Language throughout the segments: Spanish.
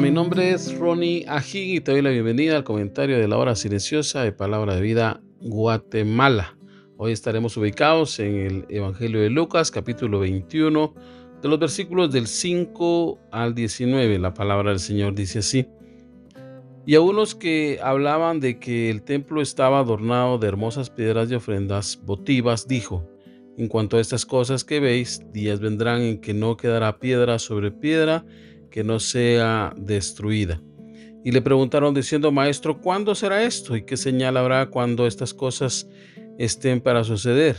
Mi nombre es Ronnie Ajig y te doy la bienvenida al comentario de la hora silenciosa de Palabra de Vida Guatemala. Hoy estaremos ubicados en el Evangelio de Lucas, capítulo 21, de los versículos del 5 al 19. La palabra del Señor dice así. Y a unos que hablaban de que el templo estaba adornado de hermosas piedras de ofrendas votivas, dijo, en cuanto a estas cosas que veis, días vendrán en que no quedará piedra sobre piedra que no sea destruida. Y le preguntaron diciendo, Maestro, ¿cuándo será esto? ¿Y qué señal habrá cuando estas cosas estén para suceder?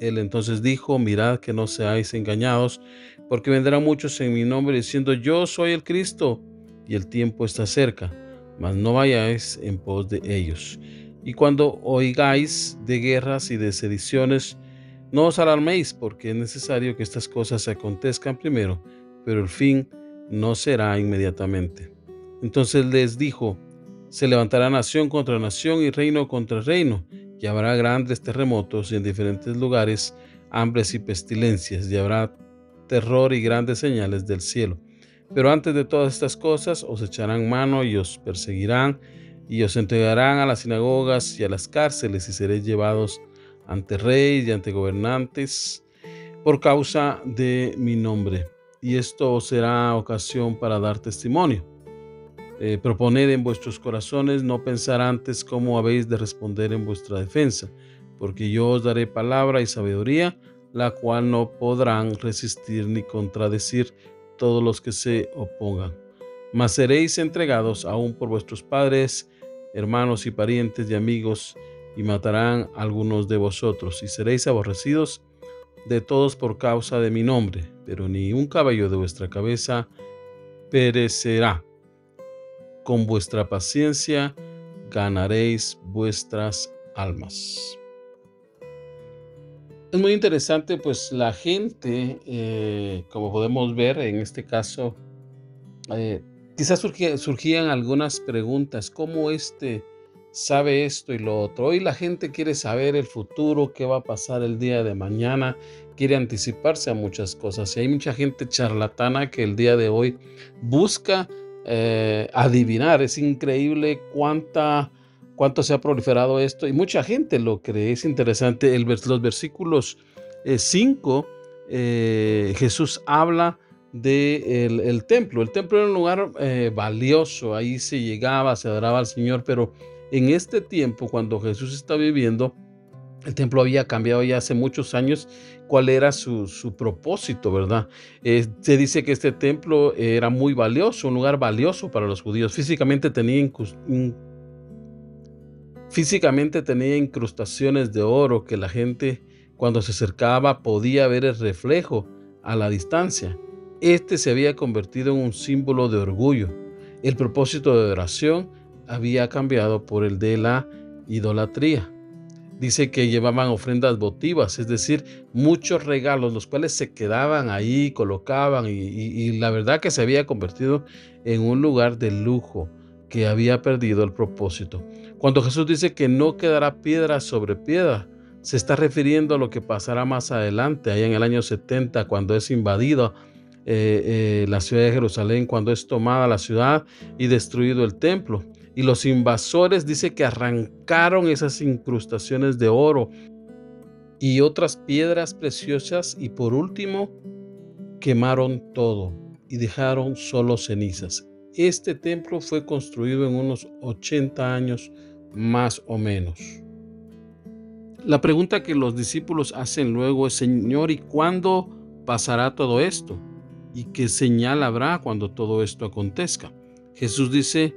Él entonces dijo, mirad que no seáis engañados, porque vendrán muchos en mi nombre diciendo, yo soy el Cristo, y el tiempo está cerca, mas no vayáis en pos de ellos. Y cuando oigáis de guerras y de sediciones, no os alarméis, porque es necesario que estas cosas acontezcan primero, pero el fin no será inmediatamente. Entonces les dijo, se levantará nación contra nación y reino contra reino, y habrá grandes terremotos y en diferentes lugares hambres y pestilencias, y habrá terror y grandes señales del cielo. Pero antes de todas estas cosas os echarán mano y os perseguirán, y os entregarán a las sinagogas y a las cárceles, y seréis llevados ante reyes y ante gobernantes por causa de mi nombre y esto será ocasión para dar testimonio. Eh, proponed en vuestros corazones no pensar antes cómo habéis de responder en vuestra defensa, porque yo os daré palabra y sabiduría, la cual no podrán resistir ni contradecir todos los que se opongan. Mas seréis entregados aún por vuestros padres, hermanos y parientes y amigos, y matarán a algunos de vosotros, y seréis aborrecidos de todos por causa de mi nombre, pero ni un cabello de vuestra cabeza perecerá. Con vuestra paciencia ganaréis vuestras almas. Es muy interesante, pues la gente, eh, como podemos ver en este caso, eh, quizás surgían algunas preguntas, ¿cómo este sabe esto y lo otro. Hoy la gente quiere saber el futuro, qué va a pasar el día de mañana, quiere anticiparse a muchas cosas. Y hay mucha gente charlatana que el día de hoy busca eh, adivinar. Es increíble cuánta, cuánto se ha proliferado esto y mucha gente lo cree. Es interesante. El, los versículos 5, eh, eh, Jesús habla de el templo. El templo era un lugar valioso, ahí se llegaba, se adoraba al Señor, pero en este tiempo, cuando Jesús está viviendo, el templo había cambiado ya hace muchos años cuál era su, propósito, ¿verdad? Se dice que este templo era muy valioso, un lugar valioso para los judíos. Físicamente tenía, físicamente tenía incrustaciones de oro que la gente cuando se acercaba podía ver el reflejo a la distancia. Este se había convertido en un símbolo de orgullo. El propósito de oración había cambiado por el de la idolatría. Dice que llevaban ofrendas votivas, es decir, muchos regalos, los cuales se quedaban ahí, colocaban, y, la verdad que se había convertido en un lugar de lujo que había perdido el propósito. Cuando Jesús dice que no quedará piedra sobre piedra, se está refiriendo a lo que pasará más adelante, allá en el año 70, cuando es invadido eh, eh, la ciudad de Jerusalén, cuando es tomada la ciudad y destruido el templo. Y los invasores dice que arrancaron esas incrustaciones de oro y otras piedras preciosas y por último quemaron todo y dejaron solo cenizas. Este templo fue construido en unos 80 años más o menos. La pregunta que los discípulos hacen luego es, Señor, ¿y cuándo pasará todo esto? ¿Y qué señal habrá cuando todo esto acontezca? Jesús dice,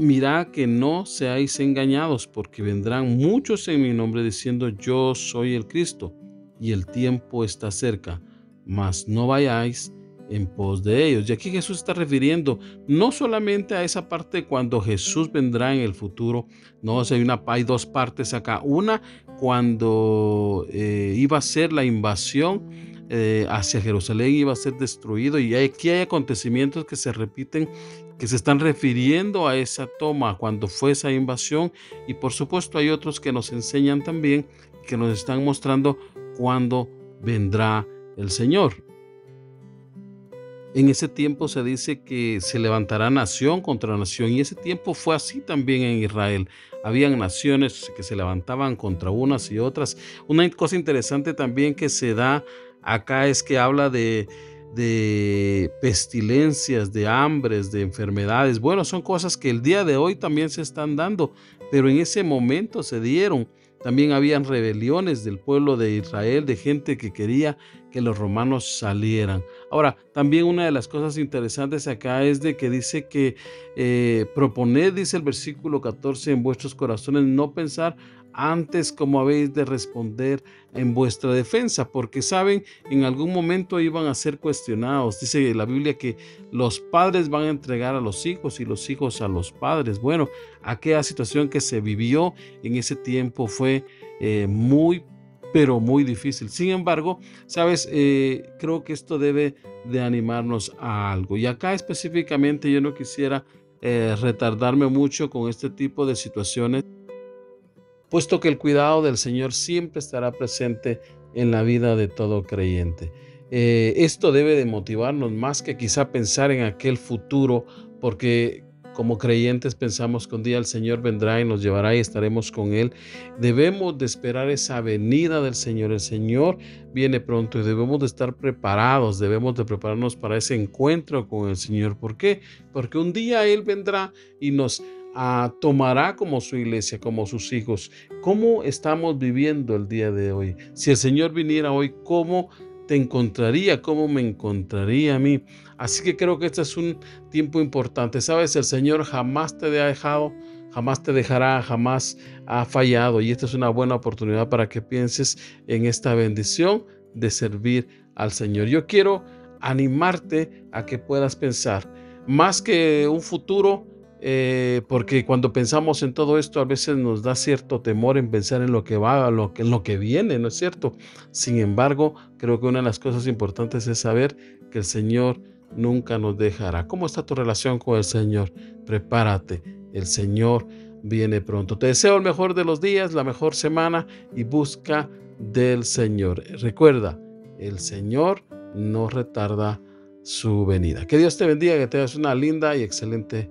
Mirad que no seáis engañados, porque vendrán muchos en mi nombre diciendo yo soy el Cristo, y el tiempo está cerca, mas no vayáis en pos de ellos. Y aquí Jesús está refiriendo no solamente a esa parte cuando Jesús vendrá en el futuro, no, hay, una, hay dos partes acá. Una cuando eh, iba a ser la invasión eh, hacia Jerusalén, iba a ser destruido y aquí hay acontecimientos que se repiten que se están refiriendo a esa toma cuando fue esa invasión y por supuesto hay otros que nos enseñan también que nos están mostrando cuándo vendrá el Señor. En ese tiempo se dice que se levantará nación contra nación y ese tiempo fue así también en Israel. Habían naciones que se levantaban contra unas y otras. Una cosa interesante también que se da acá es que habla de, de pestilencias, de hambres, de enfermedades. Bueno, son cosas que el día de hoy también se están dando, pero en ese momento se dieron. También habían rebeliones del pueblo de Israel, de gente que quería que los romanos salieran. Ahora, también una de las cosas interesantes acá es de que dice que eh, proponed, dice el versículo 14, en vuestros corazones no pensar antes como habéis de responder en vuestra defensa, porque saben, en algún momento iban a ser cuestionados. Dice la Biblia que los padres van a entregar a los hijos y los hijos a los padres. Bueno, aquella situación que se vivió en ese tiempo fue eh, muy pero muy difícil. Sin embargo, sabes, eh, creo que esto debe de animarnos a algo. Y acá específicamente yo no quisiera eh, retardarme mucho con este tipo de situaciones puesto que el cuidado del Señor siempre estará presente en la vida de todo creyente. Eh, esto debe de motivarnos más que quizá pensar en aquel futuro, porque como creyentes pensamos que un día el Señor vendrá y nos llevará y estaremos con Él. Debemos de esperar esa venida del Señor. El Señor viene pronto y debemos de estar preparados, debemos de prepararnos para ese encuentro con el Señor. ¿Por qué? Porque un día Él vendrá y nos tomará como su iglesia, como sus hijos. ¿Cómo estamos viviendo el día de hoy? Si el Señor viniera hoy, ¿cómo te encontraría? ¿Cómo me encontraría a mí? Así que creo que este es un tiempo importante. Sabes, el Señor jamás te ha dejado, jamás te dejará, jamás ha fallado. Y esta es una buena oportunidad para que pienses en esta bendición de servir al Señor. Yo quiero animarte a que puedas pensar más que un futuro, eh, porque cuando pensamos en todo esto a veces nos da cierto temor en pensar en lo que va, en lo que viene, ¿no es cierto? Sin embargo, creo que una de las cosas importantes es saber que el Señor nunca nos dejará. ¿Cómo está tu relación con el Señor? Prepárate, el Señor viene pronto. Te deseo el mejor de los días, la mejor semana y busca del Señor. Recuerda, el Señor no retarda su venida. Que Dios te bendiga, que tengas una linda y excelente